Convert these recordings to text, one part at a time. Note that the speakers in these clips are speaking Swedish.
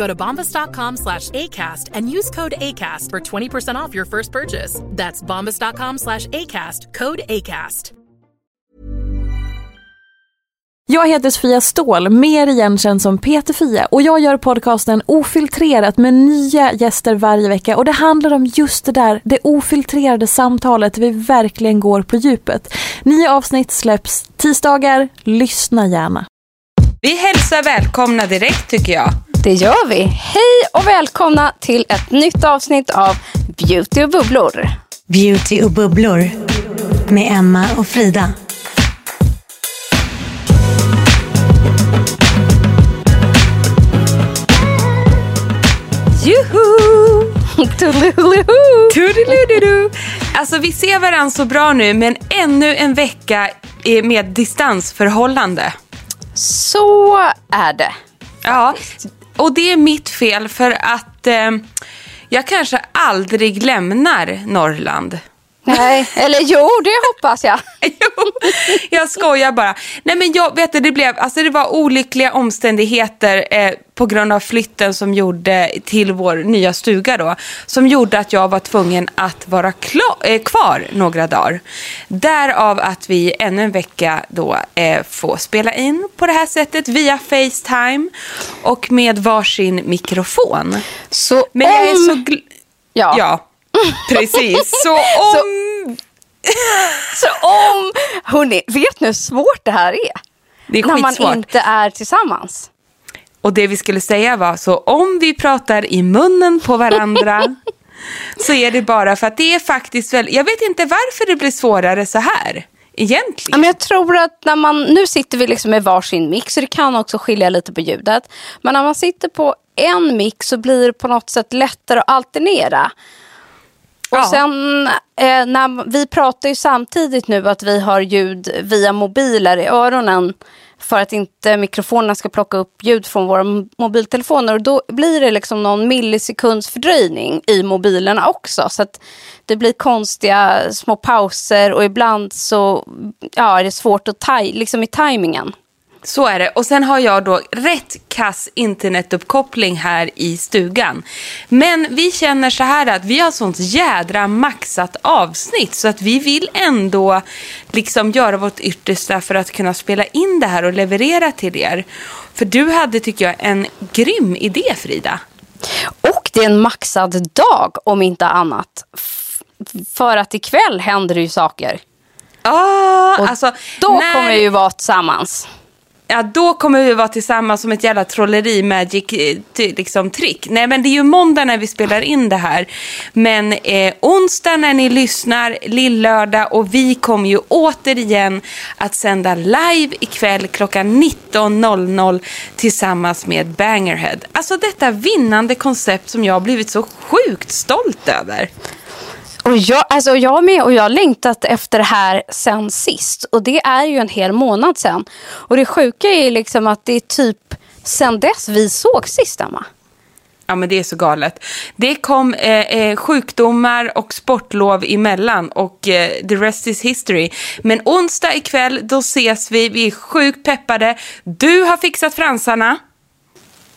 Go to bombas.com slash ACAST and use code ACAST for 20% off your first purchase. That's bombas.com slash ACAST, code ACAST. Jag heter Sofia Ståhl, mer igenkänd som Peter Fia och jag gör podcasten Ofiltrerat med nya gäster varje vecka och det handlar om just det där, det ofiltrerade samtalet vi verkligen går på djupet. Nya avsnitt släpps tisdagar, lyssna gärna. Vi hälsar välkomna direkt tycker jag. Det gör vi. Hej och välkomna till ett nytt avsnitt av Beauty och bubblor. Beauty och bubblor med Emma och Frida. Juhu! Toodaloo! Toodaloo! Alltså vi ser varandra så bra nu men ännu en vecka med distansförhållande. Så är det. Ja, och det är mitt fel för att eh, jag kanske aldrig lämnar Norrland. Nej, eller jo, det hoppas jag. jo, jag skojar bara. Nej men jag vet det, det blev, alltså det var olyckliga omständigheter eh, på grund av flytten som gjorde till vår nya stuga då. Som gjorde att jag var tvungen att vara klar, eh, kvar några dagar. Därav att vi ännu en vecka då eh, får spela in på det här sättet via Facetime och med varsin mikrofon. Så Men om... jag är så Ja. ja. Precis, så om... Så om... Hörrni, vet ni hur svårt det här är? Det är När man inte är tillsammans. Och det vi skulle säga var, så om vi pratar i munnen på varandra så är det bara för att det är faktiskt väl, jag vet inte varför det blir svårare så här Ja, egentligen. men jag tror att när man, nu sitter vi liksom med varsin mix så det kan också skilja lite på ljudet. Men när man sitter på en mix så blir det på något sätt lättare att alternera. Och Ja. sen, eh, när, vi pratar ju samtidigt nu att vi har ljud via mobiler i öronen för att inte mikrofonerna ska plocka upp ljud från våra mobiltelefoner. Och då blir det liksom någon millisekunds fördröjning i mobilerna också. Så att det blir konstiga små pauser och ibland så ja, är det svårt att taj- liksom i tajmingen. Så är det. Och sen har jag då rätt kass internetuppkoppling här i stugan. Men vi känner så här att vi har sånt jädra maxat avsnitt så att vi vill ändå liksom göra vårt yttersta för att kunna spela in det här och leverera till er. För du hade, tycker jag, en grym idé Frida. Och det är en maxad dag om inte annat. F- för att ikväll händer det ju saker. Ah, Och alltså, Då när- kommer vi ju vara tillsammans. Ja, då kommer vi vara tillsammans som ett jävla trolleri magic eh, liksom, trick. Nej, men det är ju måndag när vi spelar in det här. Men eh, onsdag när ni lyssnar, lillördag och vi kommer ju återigen att sända live ikväll klockan 19.00 tillsammans med Bangerhead. Alltså detta vinnande koncept som jag har blivit så sjukt stolt över. Och jag, alltså jag med och jag har längtat efter det här sen sist. Och det är ju en hel månad sen. Och det sjuka är liksom att det är typ sen dess vi såg sist, Emma. Ja, men det är så galet. Det kom eh, eh, sjukdomar och sportlov emellan och eh, the rest is history. Men onsdag ikväll, då ses vi. Vi är sjukt peppade. Du har fixat fransarna.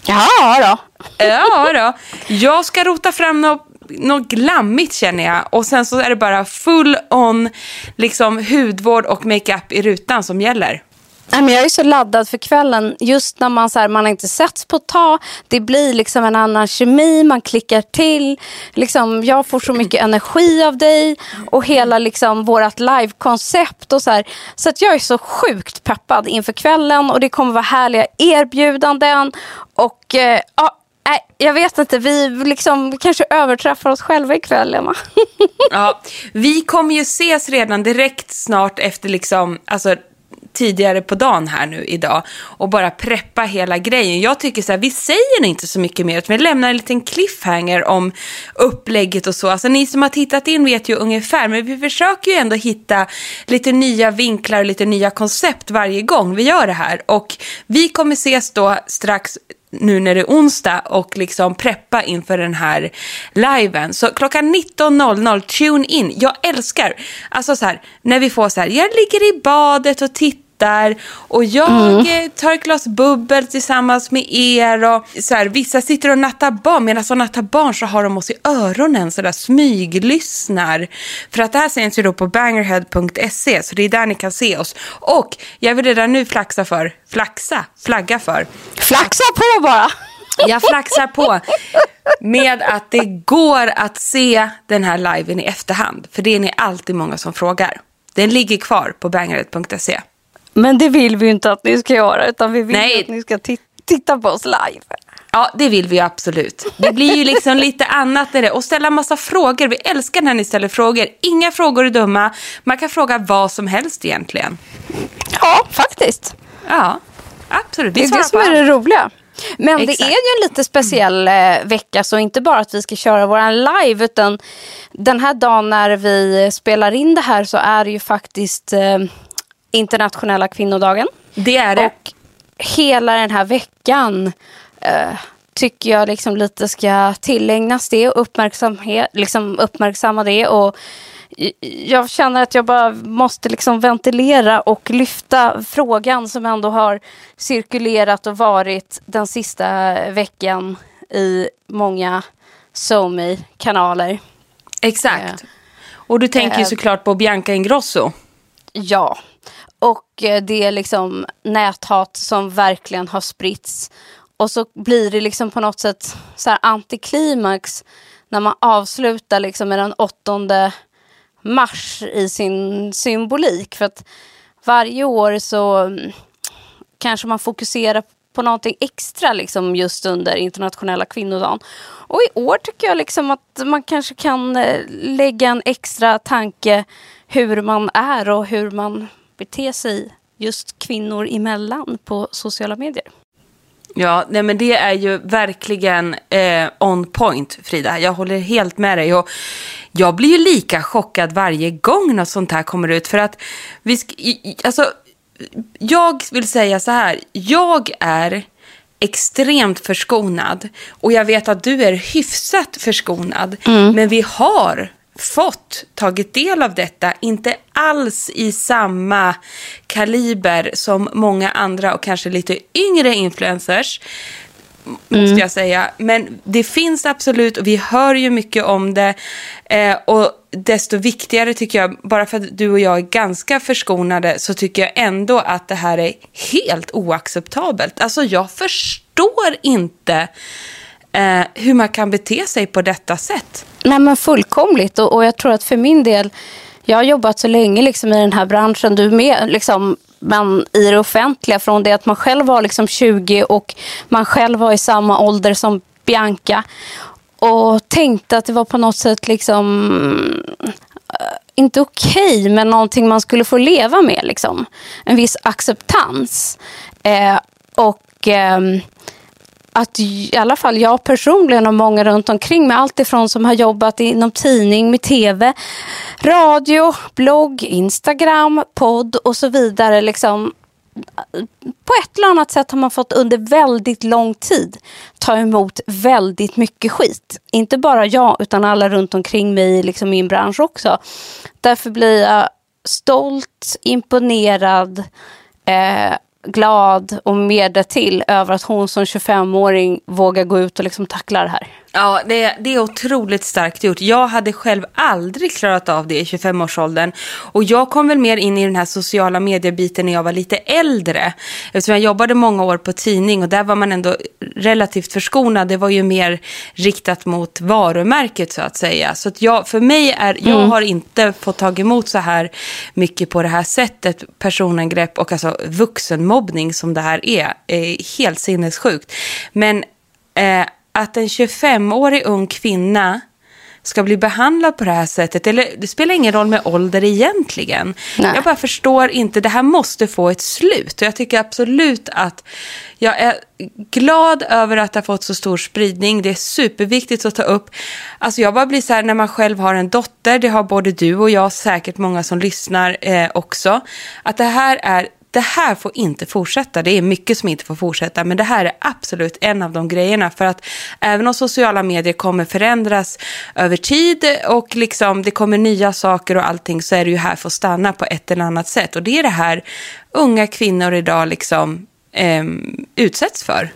Ja då. Ja då. Jag ska rota fram något något glammigt känner jag. Och sen så är det bara full on liksom hudvård och makeup i rutan som gäller. Jag är så laddad för kvällen. Just när man, så här, man har inte setts på ett tag. Det blir liksom en annan kemi. Man klickar till. Liksom, jag får så mycket energi av dig. Och hela liksom, vårt livekoncept. Så, här. så att jag är så sjukt peppad inför kvällen. Och det kommer vara härliga erbjudanden. Och eh, ja, jag vet inte, vi liksom kanske överträffar oss själva ikväll, Emma. ja, vi kommer ju ses redan direkt snart efter liksom, alltså tidigare på dagen här nu idag och bara preppa hela grejen. Jag tycker så här, vi säger inte så mycket mer, utan vi lämnar en liten cliffhanger om upplägget och så. Alltså ni som har tittat in vet ju ungefär, men vi försöker ju ändå hitta lite nya vinklar och lite nya koncept varje gång vi gör det här. Och vi kommer ses då strax nu när det är onsdag och liksom preppa inför den här liven. Så klockan 19.00, tune in. Jag älskar, alltså så här, när vi får så här, jag ligger i badet och tittar och jag mm. tar ett glas bubbel tillsammans med er och så här, vissa sitter och nattar barn. Medan de nattar barn så har de oss i öronen så där smyglyssnar. För att det här sänds ju då på bangerhead.se så det är där ni kan se oss. Och jag vill redan nu flaxa för, flaxa, flagga för. Flaxa på bara! Jag flaxar på med att det går att se den här liven i efterhand. För det är ni alltid många som frågar. Den ligger kvar på bangerhead.se. Men det vill vi ju inte att ni ska göra, utan vi vill Nej. att ni ska titta på oss live. Ja, det vill vi absolut. Det blir ju liksom lite annat det. Och ställa massa frågor. Vi älskar när ni ställer frågor. Inga frågor är dumma. Man kan fråga vad som helst egentligen. Ja, faktiskt. Ja, absolut. Vi det är det som är det roliga. Men Exakt. det är ju en lite speciell eh, vecka, så inte bara att vi ska köra våran live, utan den här dagen när vi spelar in det här så är det ju faktiskt eh, internationella kvinnodagen. Det är det. Och hela den här veckan eh, tycker jag liksom lite ska tillägnas det och uppmärksamhet, liksom uppmärksamma det. Och jag känner att jag bara måste liksom ventilera och lyfta frågan som ändå har cirkulerat och varit den sista veckan i många SoMe-kanaler. Exakt. Eh, och du tänker ju såklart på Bianca Ingrosso. Ja, och eh, det är liksom näthat som verkligen har spritts. Och så blir det liksom på något sätt så här antiklimax när man avslutar liksom med den 8 mars i sin symbolik. För att varje år så mm, kanske man fokuserar på någonting extra liksom just under internationella kvinnodagen. Och i år tycker jag liksom att man kanske kan eh, lägga en extra tanke hur man är och hur man bete sig just kvinnor emellan på sociala medier. Ja, nej men det är ju verkligen eh, on point, Frida. Jag håller helt med dig. Och jag blir ju lika chockad varje gång något sånt här kommer ut. För att vi alltså, jag vill säga så här. Jag är extremt förskonad. Och jag vet att du är hyfsat förskonad. Mm. Men vi har fått tagit del av detta, inte alls i samma kaliber som många andra och kanske lite yngre influencers måste mm. jag säga. Men det finns absolut och vi hör ju mycket om det. Eh, och desto viktigare tycker jag, bara för att du och jag är ganska förskonade så tycker jag ändå att det här är helt oacceptabelt. Alltså jag förstår inte eh, hur man kan bete sig på detta sätt. Nej men fullkomligt och, och jag tror att för min del, jag har jobbat så länge liksom i den här branschen, du med liksom men i det offentliga från det att man själv var liksom 20 och man själv var i samma ålder som Bianca och tänkte att det var på något sätt liksom eh, inte okej, okay, men någonting man skulle få leva med. Liksom. En viss acceptans. Eh, och eh, att i alla fall jag personligen och många runt omkring mig, alltifrån som har jobbat inom tidning, med tv, radio, blogg, Instagram, podd och så vidare, liksom på ett eller annat sätt har man fått under väldigt lång tid ta emot väldigt mycket skit. Inte bara jag, utan alla runt omkring mig, liksom min bransch också. Därför blir jag stolt, imponerad, eh, glad och mer därtill över att hon som 25-åring vågar gå ut och liksom tackla det här. Ja, det, det är otroligt starkt gjort. Jag hade själv aldrig klarat av det i 25-årsåldern. Och jag kom väl mer in i den här sociala mediebiten när jag var lite äldre. Eftersom jag jobbade många år på tidning och där var man ändå relativt förskonad. Det var ju mer riktat mot varumärket så att säga. Så att jag, för mig är, jag Mm. har inte fått tag emot så här mycket på det här sättet. Personangrepp och alltså vuxenmobbning som det här är. är helt sinnessjukt. Men eh, att en 25-årig ung kvinna ska bli behandlad på det här sättet. Eller det spelar ingen roll med ålder egentligen. Nej. Jag bara förstår inte, det här måste få ett slut. Och jag tycker absolut att jag är glad över att det har fått så stor spridning. Det är superviktigt att ta upp. Alltså jag bara blir så här när man själv har en dotter, det har både du och jag, säkert många som lyssnar eh, också. Att det här är det här får inte fortsätta. Det är mycket som inte får fortsätta. Men det här är absolut en av de grejerna. För att även om sociala medier kommer förändras över tid och liksom det kommer nya saker och allting så är det ju här för att stanna på ett eller annat sätt. Och det är det här unga kvinnor idag liksom ehm, utsätts för.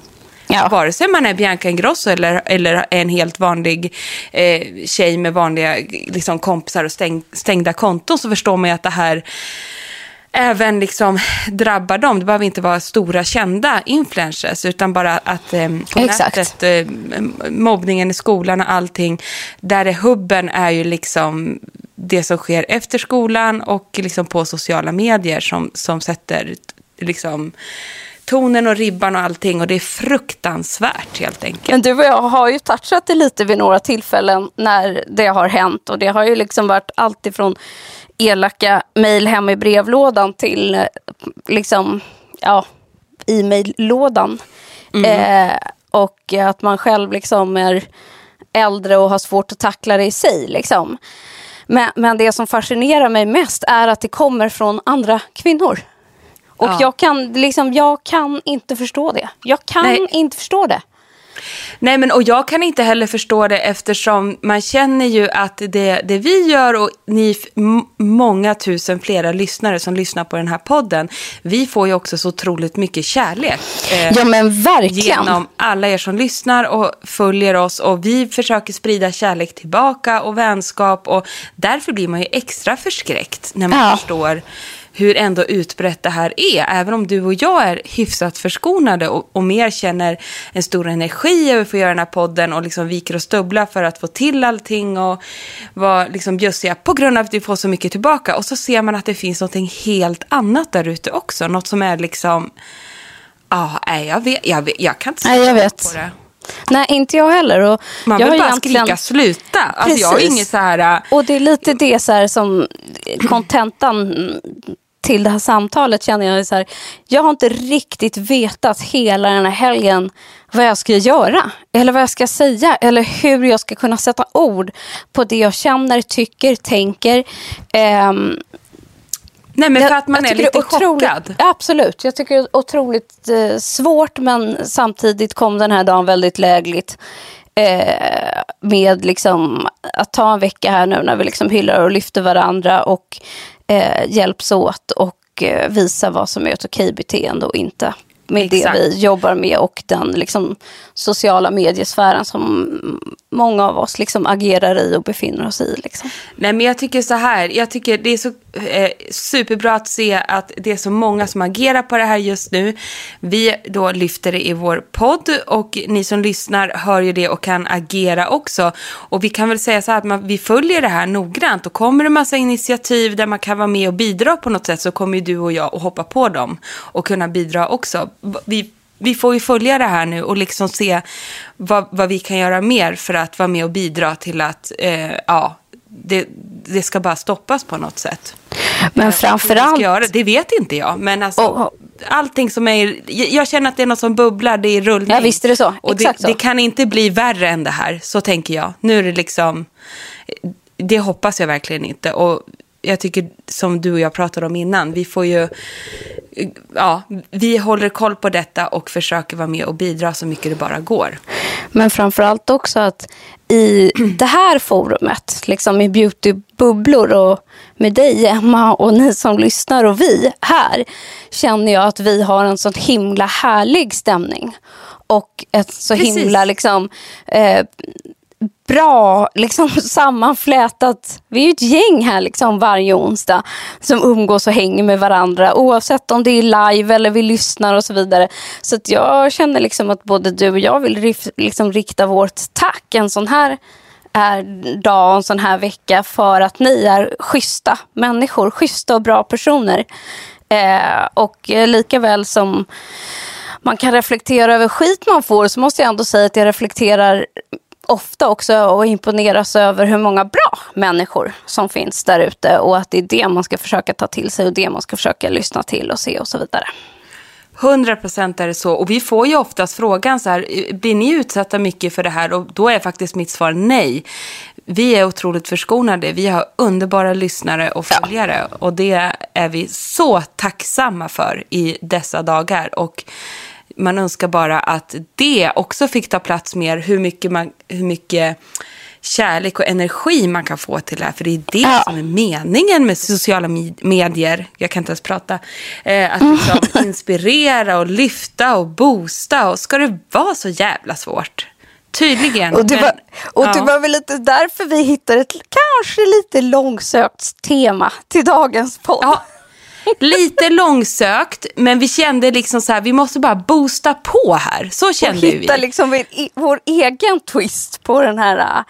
Ja. Vare sig man är Bianca Ingrosso eller, eller en helt vanlig eh, tjej med vanliga liksom, kompisar och stäng, stängda konton så förstår man ju att det här även liksom drabbar dem. Det behöver inte vara stora kända influencers utan bara att eh, på Exakt. nätet, eh, mobbningen i skolan och allting, där är hubben är ju liksom det som sker efter skolan och liksom på sociala medier som, som sätter liksom tonen och ribban och allting och det är fruktansvärt helt enkelt. Men du och jag har ju touchat det lite vid några tillfällen när det har hänt. Och det har ju liksom varit allt ifrån elaka mejl hem i brevlådan till liksom, ja, e-maillådan. Eh, och att man själv liksom är äldre och har svårt att tackla det i sig. Liksom. Men, men det som fascinerar mig mest är att det kommer från andra kvinnor. Och Ja. jag, kan, liksom, jag kan inte förstå det. Jag kan Nej. inte förstå det. Nej, men och jag kan inte heller förstå det eftersom man känner ju att det, det vi gör och ni många tusen flera lyssnare som lyssnar på den här podden, vi får ju också så otroligt mycket kärlek. eh, Ja men verkligen. Genom alla er som lyssnar och följer oss och vi försöker sprida kärlek tillbaka och vänskap och därför blir man ju extra förskräckt när man Ja. förstår hur ändå utbrett det här är. Även om du och jag är hyfsat förskonade och, och mer känner en stor energi över att få göra den här podden och liksom viker och stubblar för att få till allting och vara liksom bjussiga på grund av att vi får så mycket tillbaka. Och så ser man att det finns något helt annat där ute också. Något som är liksom... Ja, nej, jag, vet, jag, vet, jag kan inte jag vet. på det. Nej, inte jag heller. Och Man jag vill bara egentligen- skrika sluta. Alltså, jag har Precis. inget så här... äh, Och det är lite det så här som kontentan till det här samtalet känner jag så här. Jag har inte riktigt vetat hela den här helgen vad jag ska göra. Eller vad jag ska säga. Eller hur jag ska kunna sätta ord på det jag känner, tycker, tänker. Ehm, Nej, men jag- för att man jag är tycker lite otroligt, chockad. Absolut. Jag tycker det är otroligt eh, svårt men samtidigt kom den här dagen väldigt lägligt. Eh, med liksom att ta en vecka här nu när vi liksom hyllar och lyfter varandra och eh, hjälps åt och eh, visa vad som är ett okej beteende och inte. Med Exakt. det vi jobbar med och den liksom, sociala mediesfären som många av oss liksom agerar i och befinner oss i. Liksom. Nej, men jag tycker så här. Jag tycker det är så eh, superbra att se att det är så många som agerar på det här just nu. Vi då lyfter det i vår podd och ni som lyssnar hör ju det och kan agera också. Och vi kan väl säga så här att man, vi följer det här noggrant och kommer det massa initiativ där man kan vara med och bidra på något sätt så kommer ju du och jag att hoppa på dem och kunna bidra också. Vi vi får ju följa det här nu och liksom se vad, vad vi kan göra mer för att vara med och bidra till att eh, ja, det, det ska bara stoppas på något sätt. Men framförallt... det, det vet inte jag. Men alltså, Och- allting som är... Jag känner att det är något som bubblar, det är rullning. Ja, visst är det så. Och det, Exakt så. det kan inte bli värre än det här, så tänker jag. Nu är det liksom... Det hoppas jag verkligen inte. Och jag tycker, som du och jag pratade om innan, vi får ju ja, vi håller koll på detta och försöker vara med och bidra så mycket det bara går. Men framförallt också att i det här forumet, liksom i beautybubblor och med dig Emma och ni som lyssnar och vi här, känner jag att vi har en sån himla härlig stämning. Och ett så Precis. himla liksom, eh, bra liksom, sammanflätat... Vi är ju ett gäng här liksom, varje onsdag som umgås och hänger med varandra oavsett om det är live eller vi lyssnar och så vidare. Så att jag känner liksom att både du och jag vill liksom, rikta vårt tack en sån här är dag, en sån här vecka för att ni är schyssta människor, schyssta och bra personer. Eh, och eh, lika väl som man kan reflektera över skit man får så måste jag ändå säga att jag reflekterar ofta också och imponeras över hur många bra människor som finns där ute och att det är det man ska försöka ta till sig och det man ska försöka lyssna till och se och så vidare. 100 procent är det så. Och vi får ju oftast frågan så här, blir ni utsatta mycket för det här? Och då är faktiskt mitt svar nej. Vi är otroligt förskonade. Vi har underbara lyssnare och följare. Och det är vi så tacksamma för i dessa dagar. Och man önskar bara att det också fick ta plats mer. Hur mycket, man, hur mycket kärlek och energi man kan få till det här. För det är det Ja. som är meningen med sociala med- medier. Jag kan inte ens prata. Eh, att liksom inspirera och lyfta och boosta. Och ska det vara så jävla svårt? Tydligen. Och det, men- var, och det ja. var väl lite därför vi hittade ett kanske lite långsökt tema till dagens podd. Ja, lite långsökt, men vi kände liksom så här, vi måste bara boosta på här. Så och kände vi. hitta liksom vår, e- vår egen twist på den här uh,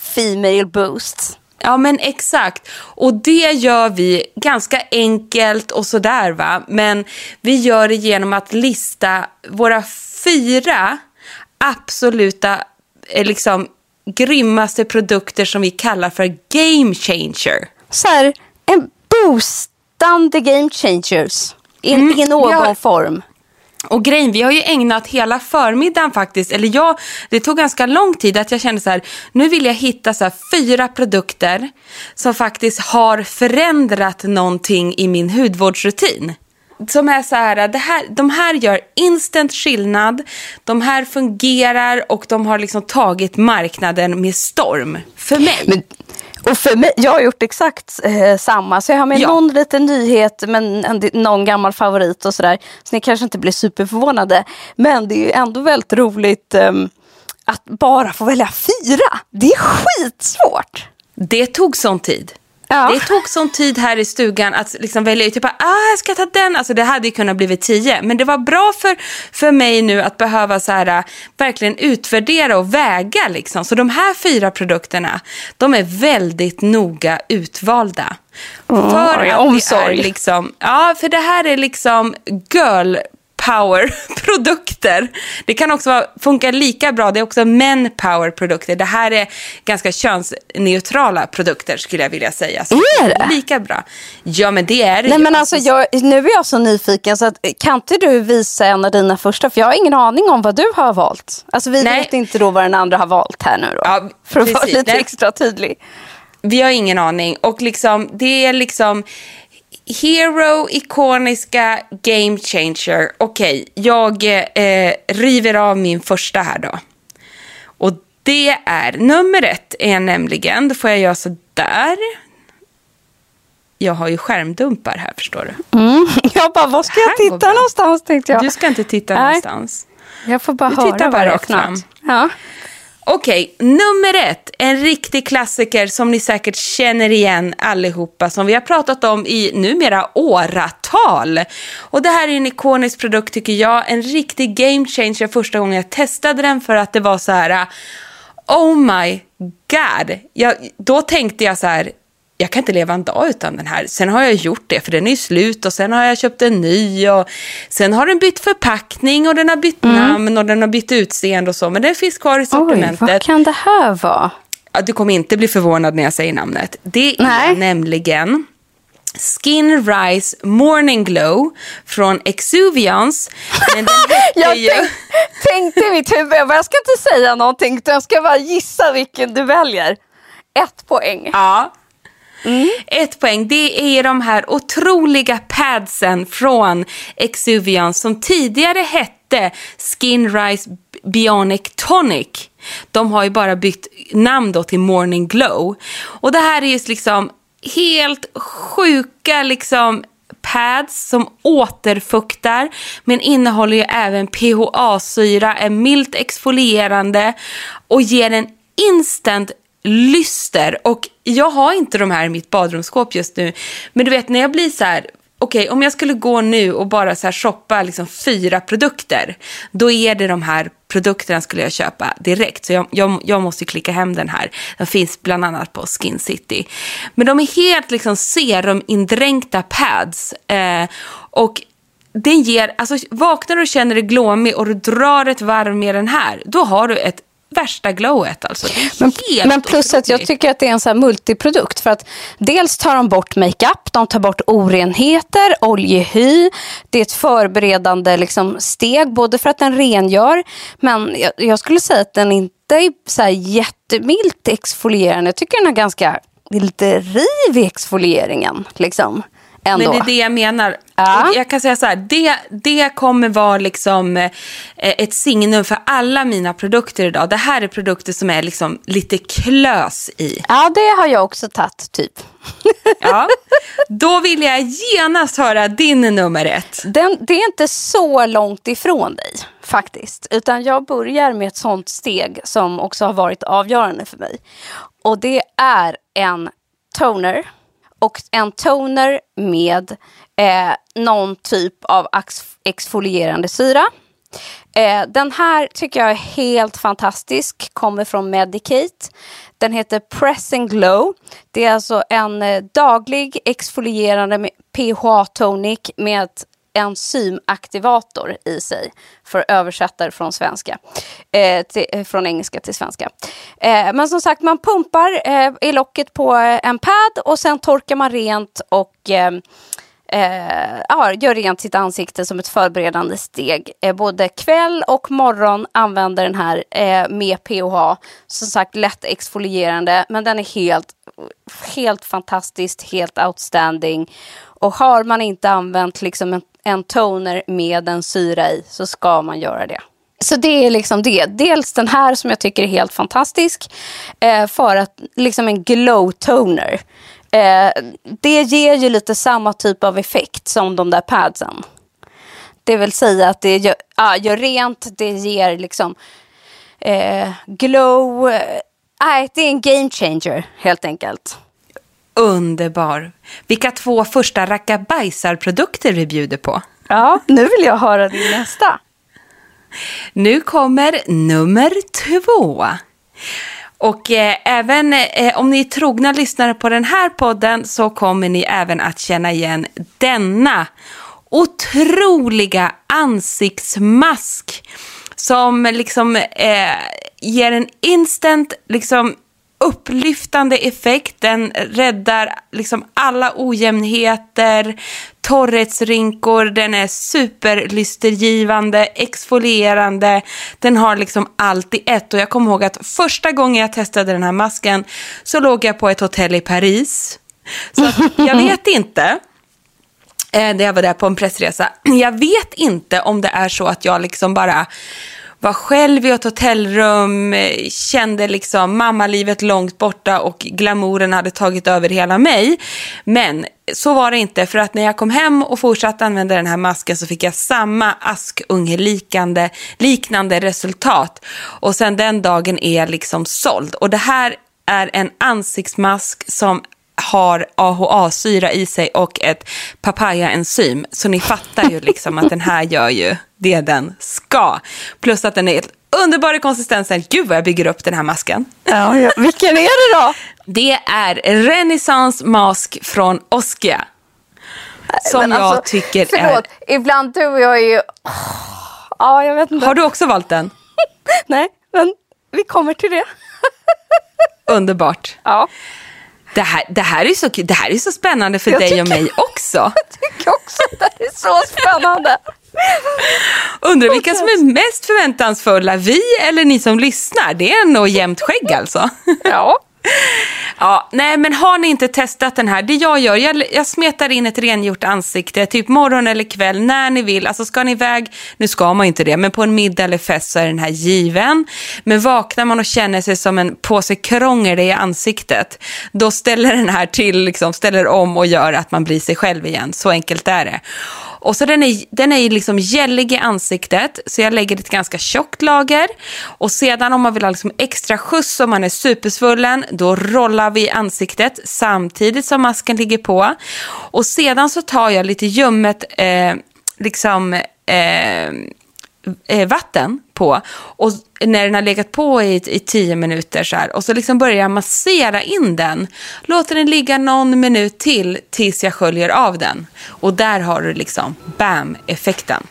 Female Boost. Ja, men exakt. Och det gör vi ganska enkelt och sådär va. Men vi gör det genom att lista våra fyra absoluta, eh, liksom grymmaste produkter som vi kallar för game changer. Så här, en boostande game changers i, Mm, i någon ja. form. Och grejen, vi har ju ägnat hela förmiddagen faktiskt, eller jag, det tog ganska lång tid att jag kände så här, nu vill jag hitta så fyra produkter som faktiskt har förändrat någonting i min hudvårdsrutin. Som är så här, det här, de här gör instant skillnad, de här fungerar och de har liksom tagit marknaden med storm. För mig. Men, och för mig, jag har gjort exakt eh, samma. Så jag har med Ja. någon liten nyhet, men en, någon gammal favorit och sådär. Så ni kanske inte blir superförvånade. Men det är ju ändå väldigt roligt ehm, att bara få välja fyra. Det är skitsvårt. Det tog sån tid. Ja. Det tog sån tid här i stugan att liksom välja ut, typ, ah, jag ska ta den. Alltså, det hade ju kunnat bli tio. Men det var bra för, för mig nu att behöva så här, äh, verkligen utvärdera och väga. Liksom. Så de här fyra produkterna, de är väldigt noga utvalda. för oj, att det är liksom, ja, för det här är liksom girl power-produkter. Det kan också vara, funka lika bra, det är också men power-produkter. Det här är ganska könsneutrala produkter skulle jag vilja säga. Så Är det? Lika bra. Ja, men det är det Nej ju. men alltså jag, nu är jag så nyfiken så att, kan inte du visa en av dina första? För jag har ingen aning om vad du har valt. Alltså vi Nej. vet inte då vad den andra har valt här nu då. Ja, för att vara precis. lite Nej. extra tydlig. Vi har ingen aning. Och liksom, det är liksom hero, ikoniska, game changer. Okej, jag eh, river av min första här då. Och det är, nummer ett är nämligen, då får jag göra så där. Jag har ju skärmdumpar här förstår du. Mm. Jag bara, var ska jag titta någonstans tänkte jag. Du ska inte titta Nej. någonstans. Jag får bara Du höra tittar vad bara det är rakt för något. fram. Ja. Okej, nummer ett. En riktig klassiker som ni säkert känner igen allihopa. Som vi har pratat om i numera åratal. Och det här är en ikonisk produkt tycker jag. En riktig game changer första gången jag testade den. För att det var så här... Oh my god. Jag, då tänkte jag så här... Jag kan inte leva en dag utan den här. Sen har jag gjort det för den är ju slut och sen har jag köpt en ny och sen har den bytt förpackning och den har bytt namn och den har bytt utseende och så. Men den finns kvar i Oj, sortimentet. vad kan det här vara? Ja, du kommer inte bli förvånad när jag säger namnet. Det är Nej. nämligen Skin Rise Morning Glow från Exuviance. Men den Jag ju... tänk, tänkte i mitt huvud, jag ska inte säga någonting utan jag ska bara gissa vilken du väljer. Ett poäng. Ja. Mm. Ett poäng, det är de här otroliga padsen från Exuvion som tidigare hette Skin Rise Bionic Tonic. De har ju bara bytt namn då till Morning Glow. Och det här är just liksom helt sjuka liksom pads som återfuktar men innehåller ju även PHA-syra, är milt exfolierande och ger en instant lyster. Och jag har inte de här i mitt badrumsskåp just nu. Men du vet när jag blir så här, okej okay, om jag skulle gå nu och bara så här shoppa liksom fyra produkter. Då är det de här produkterna skulle jag köpa direkt. Så jag, jag, jag måste klicka hem den här. Den finns bland annat på Skin City. Men de är helt liksom serumindränkta pads. Eh, och den ger, alltså vaknar du och känner dig glåmig och du drar ett varv med den här, då har du ett värsta glowet. Alltså. Men, men plus att jag tycker att det är en så multiprodukt. För att dels tar de bort makeup, de tar bort orenheter, oljehy. Det är ett förberedande liksom, steg, både för att den rengör, men jag, jag skulle säga att den inte är så här jättemilt exfolierande. Jag tycker den har ganska lite riv i exfolieringen. Liksom. Ändå. Men det är det jag menar. Ja. Jag kan säga så här, det, det kommer vara liksom eh, ett signum för alla mina produkter idag. Det här är produkter som är liksom lite klös i. Ja, det har jag också tagit typ. ja, då vill jag genast höra din nummer ett. Den, det är inte så långt ifrån dig faktiskt. Utan jag börjar med ett sånt steg som också har varit avgörande för mig. Och det är en toner och en toner med eh, någon typ av exfolierande syra. Eh, den här tycker jag är helt fantastisk, kommer från Medicate. Den heter Press and Glow. Det är alltså en eh, daglig exfolierande PHA tonic med enzymaktivator i sig för översättare från, svenska, eh, till, eh, från engelska till svenska. Eh, men som sagt, man pumpar eh, i locket på eh, en pad och sen torkar man rent och eh, eh, ja, gör rent sitt ansikte som ett förberedande steg. Eh, både kväll och morgon använder den här eh, med POH. Som sagt lätt exfolierande men den är helt, helt fantastisk, helt outstanding. Och har man inte använt liksom en, en toner med en syra i så ska man göra det. Så det är liksom det. Dels den här som jag tycker är helt fantastisk eh, för att liksom en glow toner. Eh, det ger ju lite samma typ av effekt som de där padsen. Det vill säga att det gör, ah, gör rent, det ger liksom eh, glow. Eh, nej, eh, det är en game changer helt enkelt. Underbar. Vilka två första rackabajsarprodukter vi bjuder på. Ja, nu vill jag höra din nästa. Nu kommer nummer två. Och eh, även eh, om ni är trogna lyssnare på den här podden så kommer ni även att känna igen denna otroliga ansiktsmask som liksom eh, ger en instant liksom upplyftande effekt. Den räddar liksom alla ojämnheter, torrhetsrinkor, den är superlystergivande, exfolierande. Den har liksom allt i ett. Och jag kommer ihåg att första gången jag testade den här masken så låg jag på ett hotell i Paris. Så jag vet inte eh, när jag var där på en pressresa. Jag vet inte om det är så att jag liksom bara var själv i ett hotellrum, eh, kände liksom mammalivet långt borta och glamouren hade tagit över hela mig. Men så var det inte, för att när jag kom hem och fortsatte använda den här masken så fick jag samma askungeliknande liknande resultat. Och sen den dagen är jag liksom såld. Och det här är en ansiktsmask som har AHA-syra i sig och ett papaya-enzym. Så ni fattar ju liksom att den här gör ju det den ska. Plus att den är underbar i konsistensen. Gud vad jag bygger upp den här masken. Ja, ja. Vilken är det då? Det är Renaissance Mask från Oskia. Som Men jag alltså, tycker förlåt, är... ibland du och jag är ju... Ja, jag vet inte. Har du också valt den? Nej, men vi kommer till det. Underbart. Ja. Det här, det, här är så, det här är så spännande för jag dig tycker, och mig också. Jag tycker också att det är så spännande. Undrar vilka som är mest förväntansfulla, vi eller ni som lyssnar? Det är nog jämnt skägg alltså. Ja. Ja, nej men har ni inte testat den här, det jag gör, jag, jag smetar in ett rengjort ansikte, typ morgon eller kväll, när ni vill. Alltså ska ni iväg, nu ska man inte det, men på en middag eller fest så är den här given. Men vaknar man och känner sig som en påse krångel i ansiktet, då ställer den här till, liksom, ställer om och gör att man blir sig själv igen. Så enkelt är det. Och så den är, den är liksom gällig i ansiktet, så jag lägger ett ganska tjockt lager. Och sedan om man vill ha liksom extra skjuts, om man är supersvullen, då rollar vi ansiktet samtidigt som masken ligger på. Och sedan så tar jag lite ljummet, eh, liksom... Eh, Eh, vatten på och när den har legat på i, i tio minuter så här, och så liksom börjar jag massera in den. Låter den ligga någon minut till tills jag sköljer av den. Och där har du liksom bam-effekten.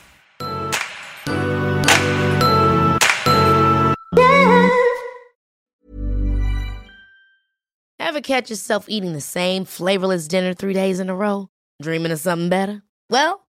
Ever catch yourself eating the same flavorless dinner three days in a row? Dreaming of something better? Well,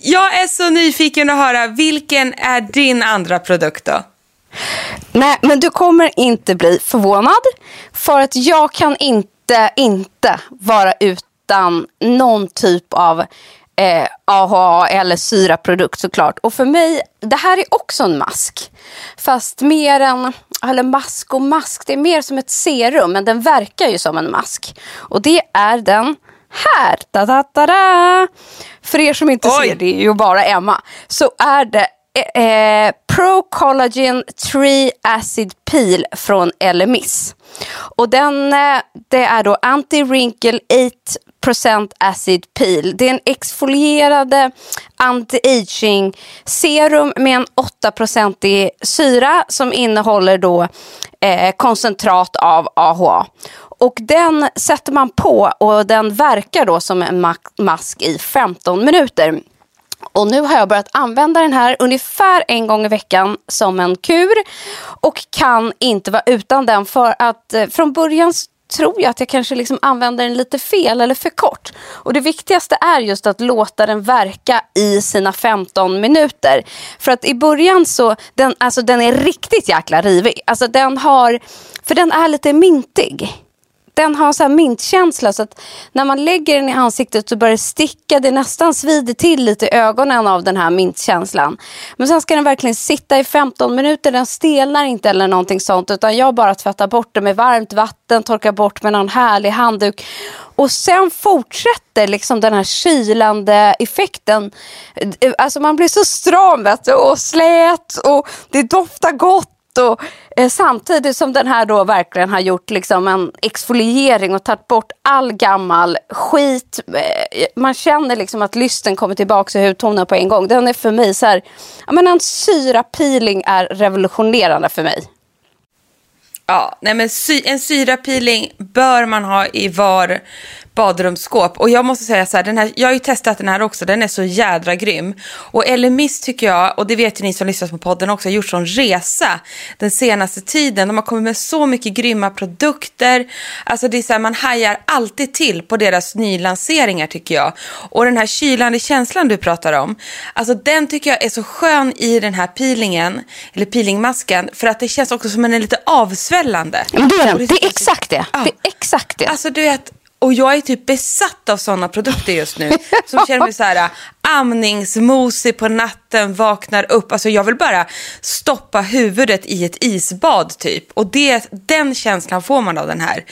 Jag är så nyfiken att höra, vilken är din andra produkt då? Nej, men du kommer inte bli förvånad. För att jag kan inte, inte vara utan någon typ av eh, AHA eller syraprodukt såklart. Och för mig, det här är också en mask. Fast mer än, eller mask och mask, det är mer som ett serum. Men den verkar ju som en mask. Och det är den här. Da, da, da, da. För er som inte Oj. ser, det är ju bara Emma. Så är det eh, Pro Collagen 3 Acid Peel från Elemis. Och den, eh, det är då anti-wrinkle 8% acid peel. Det är en exfolierade anti-aging serum med en 8% syra som innehåller då eh, koncentrat av AHA. Och den sätter man på och den verkar då som en mask i 15 minuter. Och nu har jag börjat använda den här ungefär en gång i veckan som en kur och kan inte vara utan den för att eh, från början tror jag att jag kanske liksom använder den lite fel eller för kort. Och det viktigaste är just att låta den verka i sina 15 minuter. För att i början så, den, alltså den är riktigt jäkla rivig. Alltså den har, för den är lite mintig den har en sån här mintkänsla så att när man lägger den i ansiktet så börjar det sticka. Det nästan svider till lite i ögonen av den här mintkänslan. Men sen ska den verkligen sitta i 15 minuter. Den stelnar inte eller någonting sånt utan jag bara tvättar bort den med varmt vatten, torkar bort med någon härlig handduk. Och sen fortsätter liksom den här kylande effekten. Alltså man blir så stram vet du, och slät och det doftar gott och, eh, samtidigt som den här då verkligen har gjort liksom en exfoliering och tagit bort all gammal skit. Eh, man känner liksom att lysten kommer tillbaka i hudtonen på en gång. Den är för mig så här, ja, men en syrapeeling är revolutionerande för mig. Ja, nej men sy en syrapeeling bör man ha i var badrumsskåp. Och jag måste säga så här, den här, jag har ju testat den här också, den är så jädra grym. Och Elemis tycker jag, och det vet ju ni som lyssnar på podden också, har gjort sån resa den senaste tiden. De har kommit med så mycket grymma produkter. Alltså det är så här, man hajar alltid till på deras nylanseringar tycker jag. Och den här kylande känslan du pratar om, alltså den tycker jag är så skön i den här peelingen, eller peelingmasken, för att det känns också som en är lite avsvällande. Men det är den, det är exakt det. Ja. Det är exakt det. Alltså du vet, och jag är typ besatt av sådana produkter just nu. Som känner mig så här amningsmosig på natten, vaknar upp. Alltså jag vill bara stoppa huvudet i ett isbad typ. Och det, den känslan får man av den här.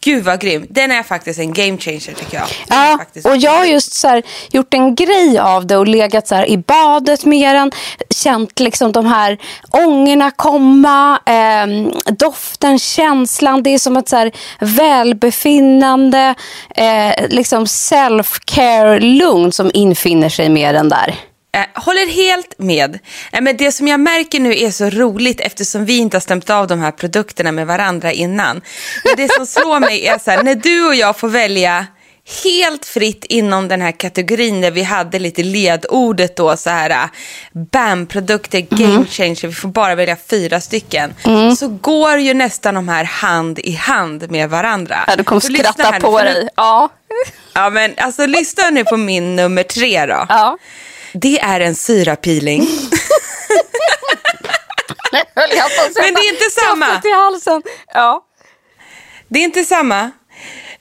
Gud vad grym. Den är faktiskt en game changer tycker jag. ja, och jag har just så här, gjort en grej av det och legat så här, i badet med den. Känt liksom de här ångorna komma, eh, doften, känslan. Det är som ett så här välbefinnande, eh, liksom self-care-lugn som infinner sig med den där. Jag håller helt med. Eh, men det som jag märker nu är så roligt eftersom vi inte har stämt av de här produkterna med varandra innan. Men det som slår mig är så här, när du och jag får välja helt fritt inom den här kategorin där vi hade lite ledordet då så här BAM-produkter, game mm. changer, vi får bara välja fyra stycken. Mm. Så går ju nästan de här hand i hand med varandra. Ja, du kommer skratta på dig. Ja. ja, men alltså lyssna nu på min nummer tre då. Ja. Det är en syrapeeling. men det är inte samma. Ja. Det är inte samma.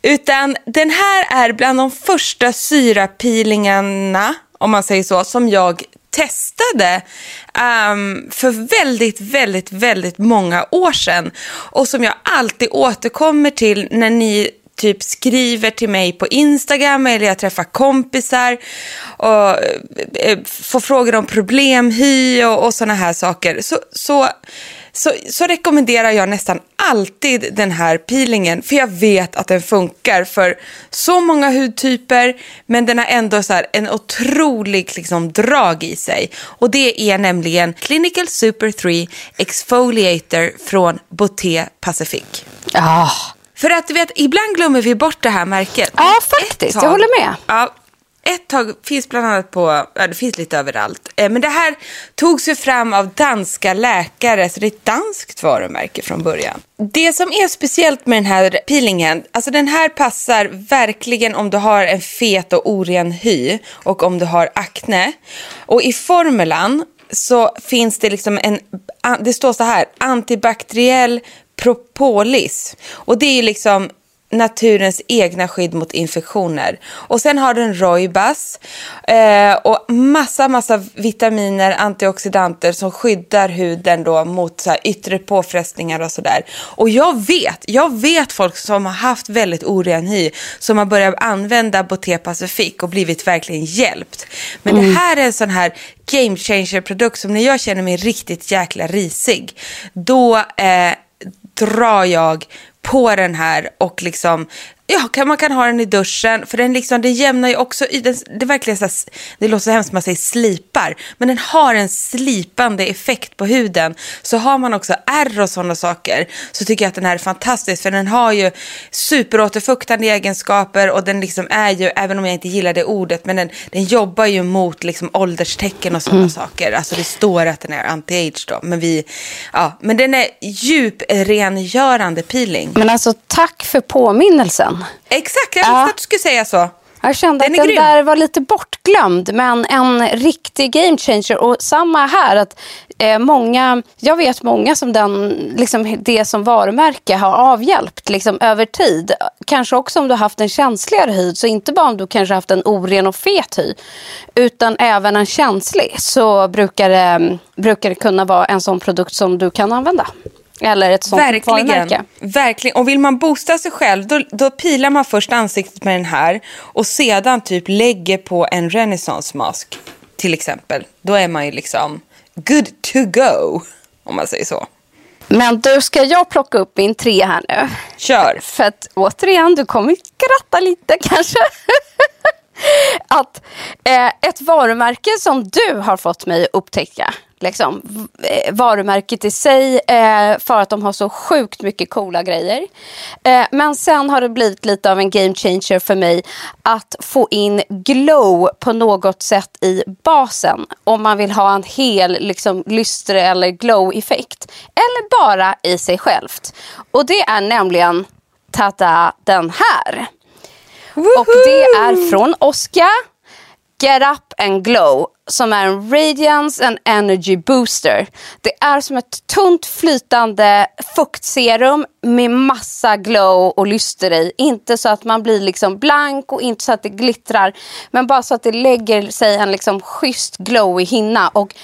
Utan den här är bland de första syrapeelingarna, om man säger så, som jag testade um, för väldigt, väldigt, väldigt många år sedan. Och som jag alltid återkommer till när ni typ skriver till mig på Instagram eller jag träffar kompisar och eh, eh, får frågor om problemhy och, och sådana här saker. Så, så så, så rekommenderar jag nästan alltid den här peelingen för jag vet att den funkar för så många hudtyper men den har ändå så en otrolig liksom, drag i sig. Och det är nämligen Clinical Super 3 Exfoliator från Boté Pacific. Ah. För att du vet, ibland glömmer vi bort det här märket. Ja, faktiskt. Tag, jag håller med. Ja, ett tag finns bland annat på, ja det finns lite överallt. Eh, men det här togs ju fram av danska läkare, så det är ett danskt varumärke från början. Det som är speciellt med den här peelingen, alltså den här passar verkligen om du har en fet och oren hy och om du har akne. Och i formulan så finns det liksom en, det står så här, antibakteriell propolis. Och det är liksom naturens egna skydd mot infektioner. Och sen har den roibas eh, och massa, massa vitaminer, antioxidanter som skyddar huden då mot så här, yttre påfrestningar och sådär. Och jag vet, jag vet folk som har haft väldigt oren hy som har börjat använda Boté Pacific och blivit verkligen hjälpt. Men mm. det här är en sån här game changer produkt som när jag känner mig riktigt jäkla risig, då eh, drar jag på den här och liksom Ja, man kan ha den i duschen, för den, liksom, den jämnar ju också, den, det, verkligen så här, det låter så hemskt man säger slipar, men den har en slipande effekt på huden. Så har man också ärr och sådana saker så tycker jag att den här är fantastisk, för den har ju superåterfuktande egenskaper och den liksom är ju, även om jag inte gillar det ordet, men den, den jobbar ju mot liksom ålderstecken och sådana mm. saker. Alltså det står att den är anti-age då, men vi, ja, men den är djuprengörande peeling. Men alltså tack för påminnelsen. Exakt, jag visste ja. att du skulle säga så. Jag kände den att den grym. där var lite bortglömd, men en riktig game changer. Och samma här, att eh, många, jag vet många som den, liksom, det som varumärke har avhjälpt liksom, över tid. Kanske också om du har haft en känsligare hy, så inte bara om du kanske haft en oren och fet hy, utan även en känslig, så brukar det, brukar det kunna vara en sån produkt som du kan använda. Eller ett sånt Verkligen. varumärke. Verkligen. Och vill man boosta sig själv då, då pilar man först ansiktet med den här och sedan typ lägger på en renaissance mask till exempel. Då är man ju liksom good to go om man säger så. Men du, ska jag plocka upp min tre här nu? Kör. För att återigen, du kommer skratta lite kanske. att eh, ett varumärke som du har fått mig att upptäcka liksom, eh, varumärket i sig eh, för att de har så sjukt mycket coola grejer. Eh, men sen har det blivit lite av en game changer för mig att få in glow på något sätt i basen om man vill ha en hel liksom, lystre eller glow-effekt. Eller bara i sig självt. Och det är nämligen, tada, den här. Och det är från Oscar Get Up and Glow som är en Radiance and Energy Booster. Det är som ett tunt flytande fuktserum med massa glow och lyster i. Inte så att man blir liksom blank och inte så att det glittrar. Men bara så att det lägger sig en liksom schysst glow i hinna. Och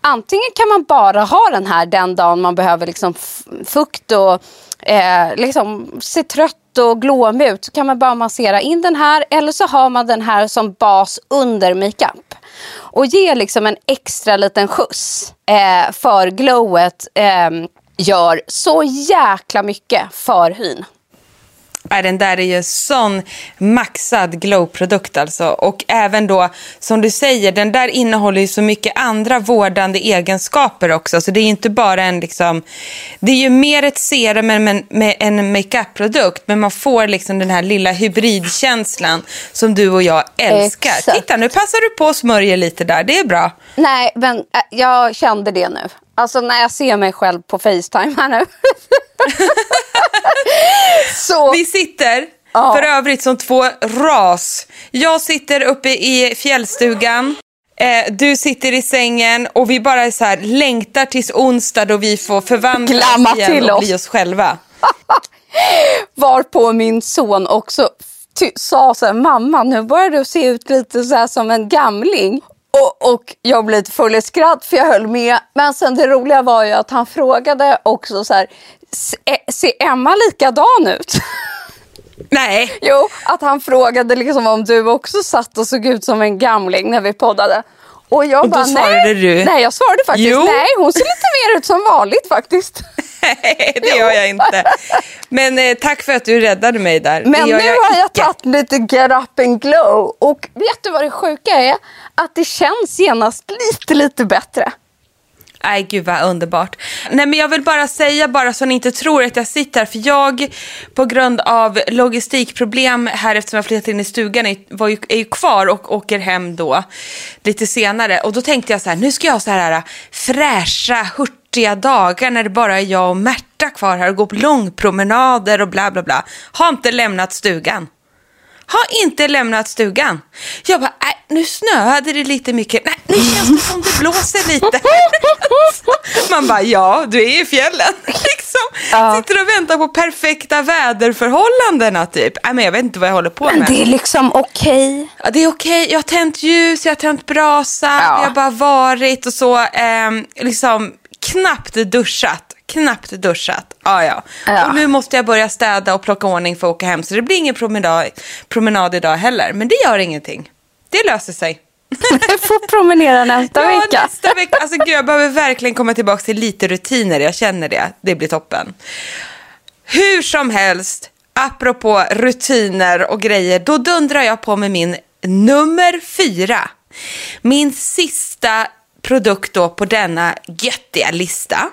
antingen kan man bara ha den här den dagen man behöver liksom fukt och eh, liksom se trött och glåmig ut, så kan man bara massera in den här eller så har man den här som bas under makeup. Och ge liksom en extra liten skjuts eh, för glowet eh, gör så jäkla mycket för hyn. Ja, den där är ju sån maxad glow-produkt alltså. Och även då, som du säger, den där innehåller ju så mycket andra vårdande egenskaper också. Så det är inte bara en liksom, det är ju mer ett serum än med en makeup-produkt. Men man får liksom den här lilla hybridkänslan som du och jag älskar. Exakt. Titta, nu passar du på att smörja lite där. Det är bra. Nej, men äh, jag kände det nu. Alltså när jag ser mig själv på Facetime här nu. Vi sitter ja. för övrigt som två ras. Jag sitter uppe i fjällstugan. Eh, du sitter i sängen och vi bara så här längtar tills onsdag då vi får förvandlas Glamma igen till och oss. bli oss själva. Varpå min son också sa så här, mamma nu börjar du se ut lite så som en gamling. Och, och jag blev lite full i skratt för jag höll med. Men sen det roliga var ju att han frågade också så här, ser Emma likadan ut? Nej. Jo, att han frågade liksom om du också satt och såg ut som en gamling när vi poddade. Och jag och bara, nej. Du. nej, jag svarade faktiskt jo. nej. Hon ser lite mer ut som vanligt faktiskt. Nej, det gör jag inte. Men eh, tack för att du räddade mig där. Men nu jag har jag tagit lite get up and glow. Och vet du vad det sjuka är? Att det känns genast lite, lite bättre. Nej, gud vad underbart. Nej, men jag vill bara säga, bara så ni inte tror att jag sitter här, för jag på grund av logistikproblem här eftersom jag flyttat in i stugan är, ju, är ju kvar och åker hem då lite senare. Och då tänkte jag så här, nu ska jag ha så här fräscha, hurtiga dagar när det bara är jag och Märta kvar här och går på långpromenader och bla bla bla. Har inte lämnat stugan har inte lämnat stugan. Jag bara, nej, nu snöade det lite mycket. Nej, nu känns det som det blåser lite. Man bara, ja, du är i fjällen. Liksom. Ja. Sitter och väntar på perfekta väderförhållandena typ. Nej, men jag vet inte vad jag håller på med. Men det är liksom okej. Okay. Ja, det är okej. Okay. Jag har tänt ljus, jag har tänt brasa, ja. jag har bara varit och så, eh, liksom knappt duschat knappt duschat. Ah, ja. ja. Och nu måste jag börja städa och plocka ordning för att åka hem. Så det blir ingen promenad, promenad idag heller. Men det gör ingenting. Det löser sig. Du får promenera nästa ja, vecka. nästa vecka. Alltså, gud, jag behöver verkligen komma tillbaka till lite rutiner. Jag känner det. Det blir toppen. Hur som helst, apropå rutiner och grejer, då dundrar jag på med min nummer fyra. Min sista produkt då på denna göttiga lista.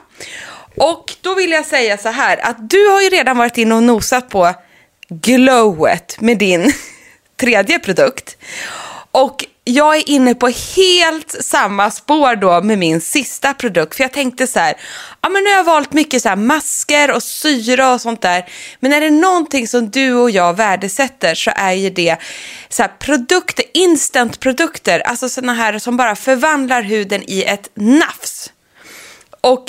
Och då vill jag säga så här att du har ju redan varit inne och nosat på glowet med din tredje produkt. Och jag är inne på helt samma spår då med min sista produkt. För jag tänkte så här, ja men nu har jag valt mycket så masker och syra och sånt där. Men är det någonting som du och jag värdesätter så är ju det så här produkter, instantprodukter. Alltså sådana här som bara förvandlar huden i ett nafs. Och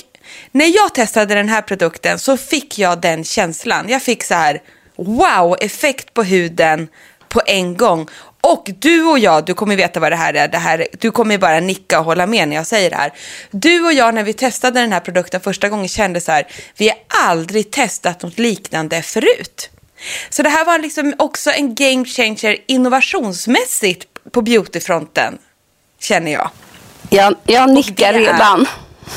när jag testade den här produkten så fick jag den känslan. Jag fick så här wow-effekt på huden på en gång. Och du och jag, du kommer veta vad det här är, det här, du kommer bara nicka och hålla med när jag säger det här. Du och jag när vi testade den här produkten första gången kände så här, vi har aldrig testat något liknande förut. Så det här var liksom också en game changer innovationsmässigt på beautyfronten, känner jag. Jag, jag nickar redan.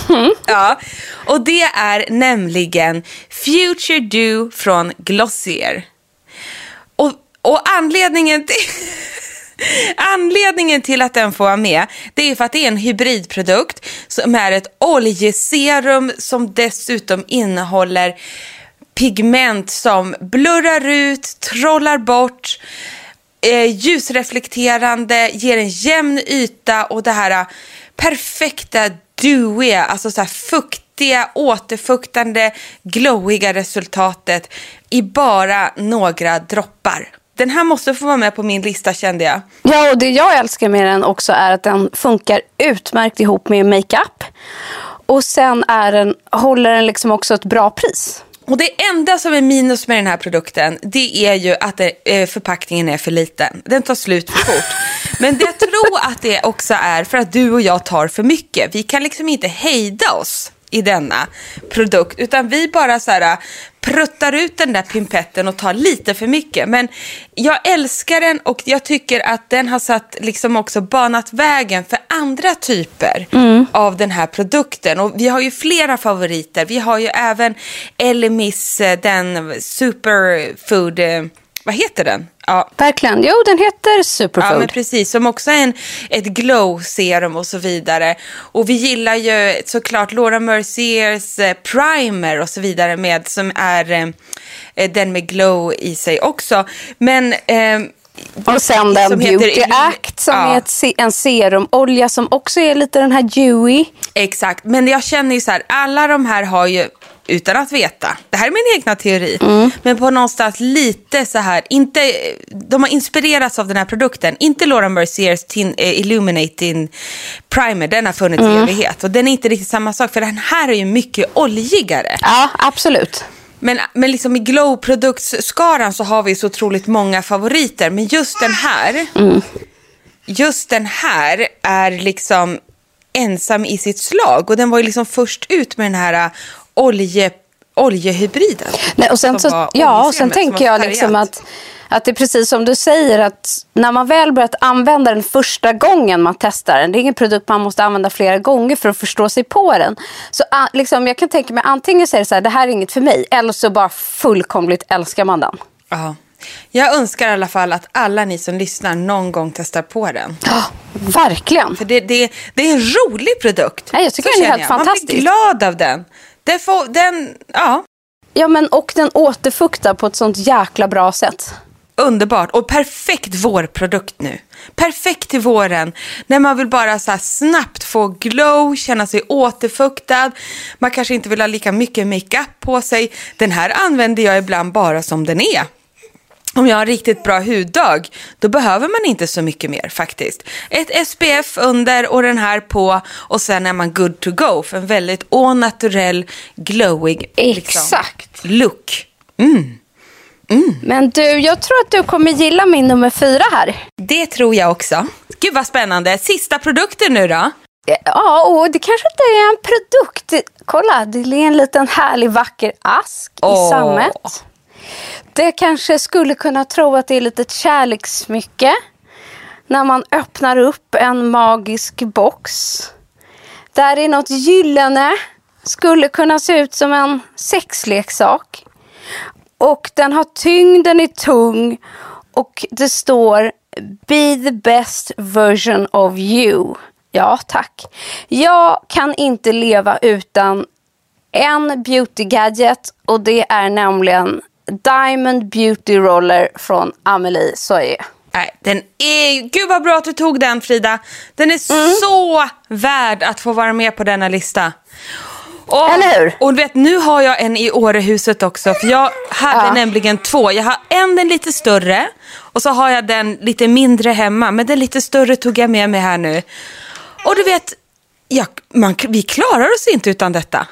Mm. Ja, och det är nämligen Future Dew från Glossier. Och, anledningen till... Anledningen till att den får vara med det är för att det är en hybridprodukt som är ett oljeserum som dessutom innehåller pigment som blurrar ut, trollar bort, eh, ljusreflekterande, ger en jämn yta och det här eh, perfekta dewiga, alltså så här fuktiga, återfuktande, glowiga resultatet i bara några droppar. Den här måste få vara med på min lista kände jag. Ja, och det jag älskar med den också är att den funkar utmärkt ihop med makeup. Och sen är den, håller den liksom också ett bra pris. Och det enda som är minus med den här produkten, det är ju att det, eh, förpackningen är för liten. Den tar slut för fort. Men jag tror att det också är för att du och jag tar för mycket. Vi kan liksom inte hejda oss i denna produkt. Utan vi bara så här, pruttar ut den där pimpetten och tar lite för mycket. Men jag älskar den och jag tycker att den har satt liksom också banat vägen för andra typer mm. av den här produkten. Och vi har ju flera favoriter. Vi har ju även Elemis, eh, den superfood eh, vad heter den? Ja. Verkligen. Jo, den heter Superfood. Ja, men precis. Som också är en, ett glow-serum och så vidare. Och vi gillar ju såklart Laura Merciers eh, primer och så vidare med som är eh, den med glow i sig också. Men eh, och sen den Beauty Act som ja. är ett, en serumolja som också är lite den här dewy. Exakt, men jag känner ju så här, alla de här har ju utan att veta. Det här är min egna teori. Mm. Men på någonstans lite så här, inte, de har inspirerats av den här produkten. Inte Laura Merciers tin, eh, Illuminating Primer, den har funnits mm. i evighet. Och den är inte riktigt samma sak, för den här är ju mycket oljigare. Ja, absolut. Men, men liksom i glow-produktsskaran så har vi så otroligt många favoriter. Men just den här, mm. just den här är liksom ensam i sitt slag. Och den var ju liksom först ut med den här olje, oljehybriden. Nej, och sen, så, ja, och sen tänker jag liksom att, att det är precis som du säger att när man väl börjat använda den första gången man testar den, det är ingen produkt man måste använda flera gånger för att förstå sig på den. Så liksom, jag kan tänka mig antingen säger det så här, det här är inget för mig, eller så bara fullkomligt älskar man den. Aha. Jag önskar i alla fall att alla ni som lyssnar någon gång testar på den. Ja, verkligen. För det, det, det är en rolig produkt. Ja, jag tycker den är helt jag. fantastisk. Man blir glad av den. Den, får, den, ja. Ja, men och den återfuktar på ett sånt jäkla bra sätt. Underbart och perfekt vårprodukt nu. Perfekt till våren när man vill bara så snabbt få glow, känna sig återfuktad. Man kanske inte vill ha lika mycket makeup på sig. Den här använder jag ibland bara som den är om jag har riktigt bra huddag, då behöver man inte så mycket mer faktiskt. Ett SPF under och den här på och sen är man good to go för en väldigt au naturell, glowig liksom, look. Mm. Mm. Men du, jag tror att du kommer gilla min nummer fyra här. Det tror jag också. Gud vad spännande. Sista produkten nu då? Ja, och det kanske inte är en produkt. Kolla, det är en liten härlig vacker ask oh. i sammet. Det kanske skulle kunna tro att det är lite kärlekssmycke när man öppnar upp en magisk box. Där är något gyllene. Skulle kunna se ut som en sexleksak. Och den har tyngden är tung och det står Be the best version of you. Ja, tack. Jag kan inte leva utan en beauty gadget och det är nämligen Diamond Beauty Roller från Amelie Soye. Nej, den är... Gud vad bra att du tog den Frida. Den är mm. så värd att få vara med på denna lista. Och, Eller hur? Och du vet, nu har jag en i Årehuset också. För jag hade ja. nämligen två. Jag har en den lite större och så har jag den lite mindre hemma. Men den lite större tog jag med mig här nu. Och du vet, ja, man, vi klarar oss inte utan detta.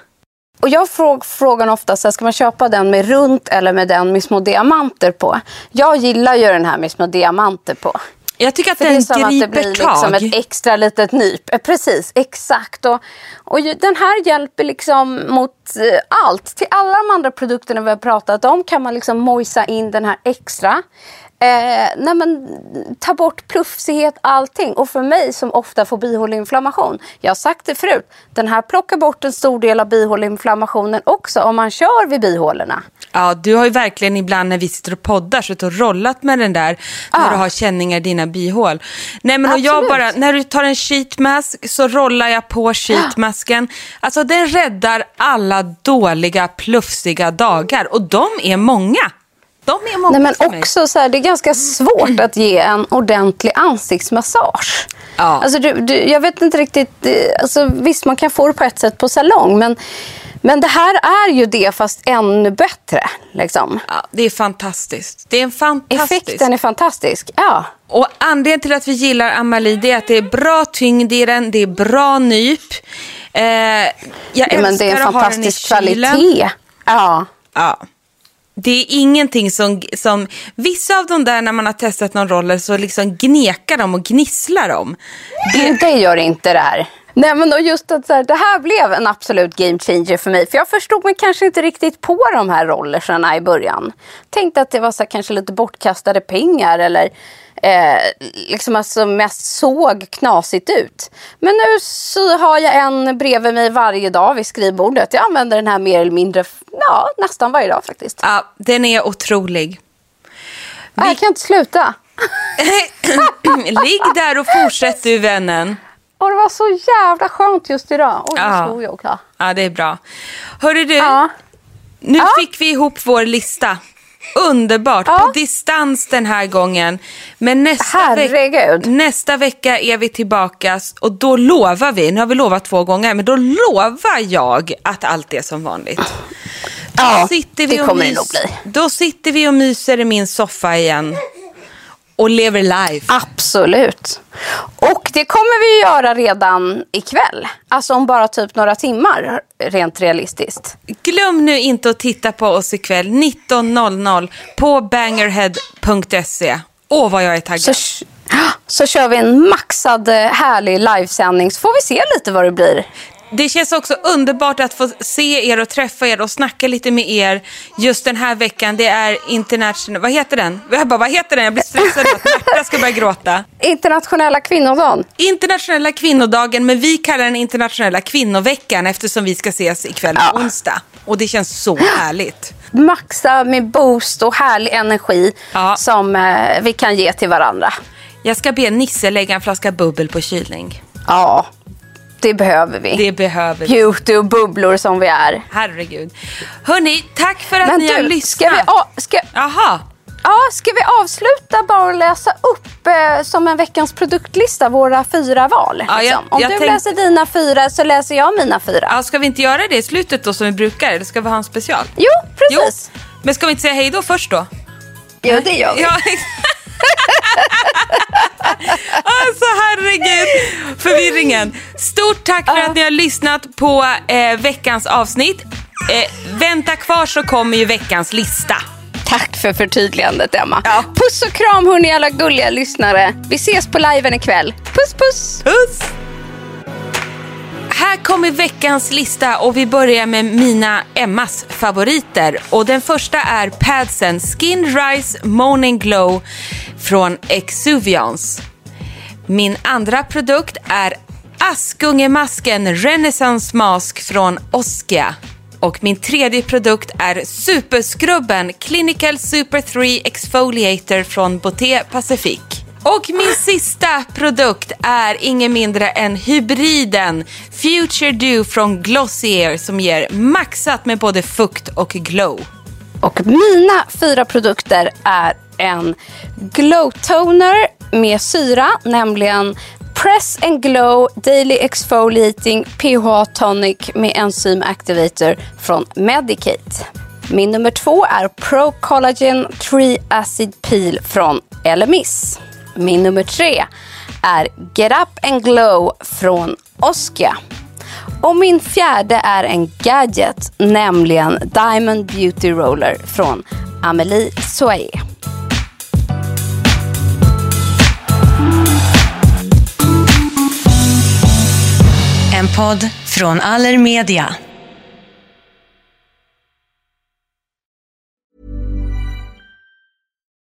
Och jag får frågan ofta, så här, ska man köpa den med runt eller med den med små diamanter på? Jag gillar ju den här med små diamanter på. Jag tycker att För den griper tag. Det blir liksom ett extra litet nyp. Eh, precis, exakt. Och, och den här hjälper liksom mot eh, allt. Till alla de andra produkterna vi har pratat om kan man liksom mojsa in den här extra. Eh, nej men, ta bort plufsighet, allting. Och för mig som ofta får bihåleinflammation. Jag har sagt det förut. Den här plockar bort en stor del av bihåleinflammationen också om man kör vid bihålorna. Ja, du har ju verkligen ibland när vi sitter och poddar suttit och rollat med den där när du har känningar i dina bihål. Nej, men och jag bara, när du tar en sheetmask så rollar jag på sheetmasken. Alltså den räddar alla dåliga, plufsiga dagar och de är många. De är många Nej, men också så här, det är ganska svårt att ge en ordentlig ansiktsmassage. Ja. Alltså, du, du, jag vet inte riktigt, eh, alltså, visst man kan få det på ett sätt på salong men, men det här är ju det fast ännu bättre. Liksom. Ja, det är fantastiskt. Det är en fantastisk. Effekten är fantastisk. Ja. Och anledningen till att vi gillar Amalie det är att det är bra tyngd i den, det är bra nyp. Eh, jag Ja, men älskar det är en att ha den i fantastisk kylen. kvalitet. Ja. Ja. Det är ingenting som, som... Vissa av de där när man har testat någon roller så liksom gnekar de och gnisslar de. Det, det gör inte det här. Nej, men då just att så här, det här blev en absolut game changer för mig. För jag förstod mig kanske inte riktigt på de här rollersarna i början. Tänkte att det var så här, kanske lite bortkastade pengar eller eh, liksom alltså mest såg knasigt ut. Men nu så har jag en bredvid mig varje dag vid skrivbordet. Jag använder den här mer eller mindre, ja nästan varje dag faktiskt. Ja, den är otrolig. Jag kan inte sluta. Ligg där och fortsätt du vännen. Och det var så jävla skönt just idag. Oj, nu slog jag också. Ja, det är bra. Hörru du, Ja. nu Ja. fick vi ihop vår lista. Underbart, Ja. på distans den här gången. Men nästa, veck- nästa vecka är vi tillbaka och då lovar vi, nu har vi lovat två gånger, men då lovar jag att allt är som vanligt. Då Ja, sitter vi det och kommer det nog bli. Då sitter vi och myser i min soffa igen och lever live. Absolut. Och det kommer vi göra redan ikväll. Alltså om bara typ några timmar, rent realistiskt. Glöm nu inte att titta på oss ikväll 19.00 på bangerhead.se. Åh, vad jag är taggad. Så, så kör vi en maxad eh, härlig livesändning så får vi se lite vad det blir. Det känns också underbart att få se er och träffa er och snacka lite med er just den här veckan. Det är international... Vad heter den? Jag bara, vad heter den? Jag blir stressad att Märta ska börja gråta. Internationella kvinnodagen. Internationella kvinnodagen, men vi kallar den internationella kvinnoveckan eftersom vi ska ses ikväll på onsdag. Och det känns så härligt. Maxa med boost och härlig energi som eh, vi kan ge till varandra. Jag ska be Nisse lägga en flaska bubbel på kylning. Ja, det behöver vi. Det behöver vi. Beauty och bubblor som vi är. Herregud. Hörni, tack för att Men ni har du, lyssnat. ska vi, a- ska, Jaha. Ja, ska vi avsluta bara och läsa upp eh, som en veckans produktlista våra fyra val? Ja, jag- liksom? Om jag du tänkte- läser dina fyra så läser jag mina fyra. Ja, ska vi inte göra det i slutet då som vi brukar? Eller ska vi ha en special? Jo, precis. Men ska vi inte säga hej då först då? Jo, det gör vi. Ja, alltså herregud, förvirringen. Stort tack för att ni har lyssnat på eh, veckans avsnitt. Eh, vänta kvar så kommer ju veckans lista. Tack för förtydligandet, Emma. Puss och kram, hörni, alla gulliga lyssnare. Vi ses på liven ikväll. Puss, puss! Puss! Här kommer veckans lista och vi börjar med mina Emmas favoriter. Och den första är Padsen Skin Rise Morning Glow från Exuvians. Min andra produkt är Askungemasken Renaissance Mask från Oskia. Och min tredje produkt är Superskrubben Clinical Super 3 Exfoliator från Boté Pacific. Och min sista produkt är ingen mindre än hybriden Future Dew från Glossier som ger maxat med både fukt och glow. Och mina fyra produkter är en glow toner med syra, nämligen Press and Glow Daily Exfoliating PH Tonic med Enzym Activator från Medicate. Min nummer två är Pro Collagen Tree Acid Peel från Elemis. Min nummer tre är Get Up and Glow från Oskia. Och min fjärde är en gadget, nämligen Diamond Beauty Roller från Amelie Soye. En podd från Allermedia.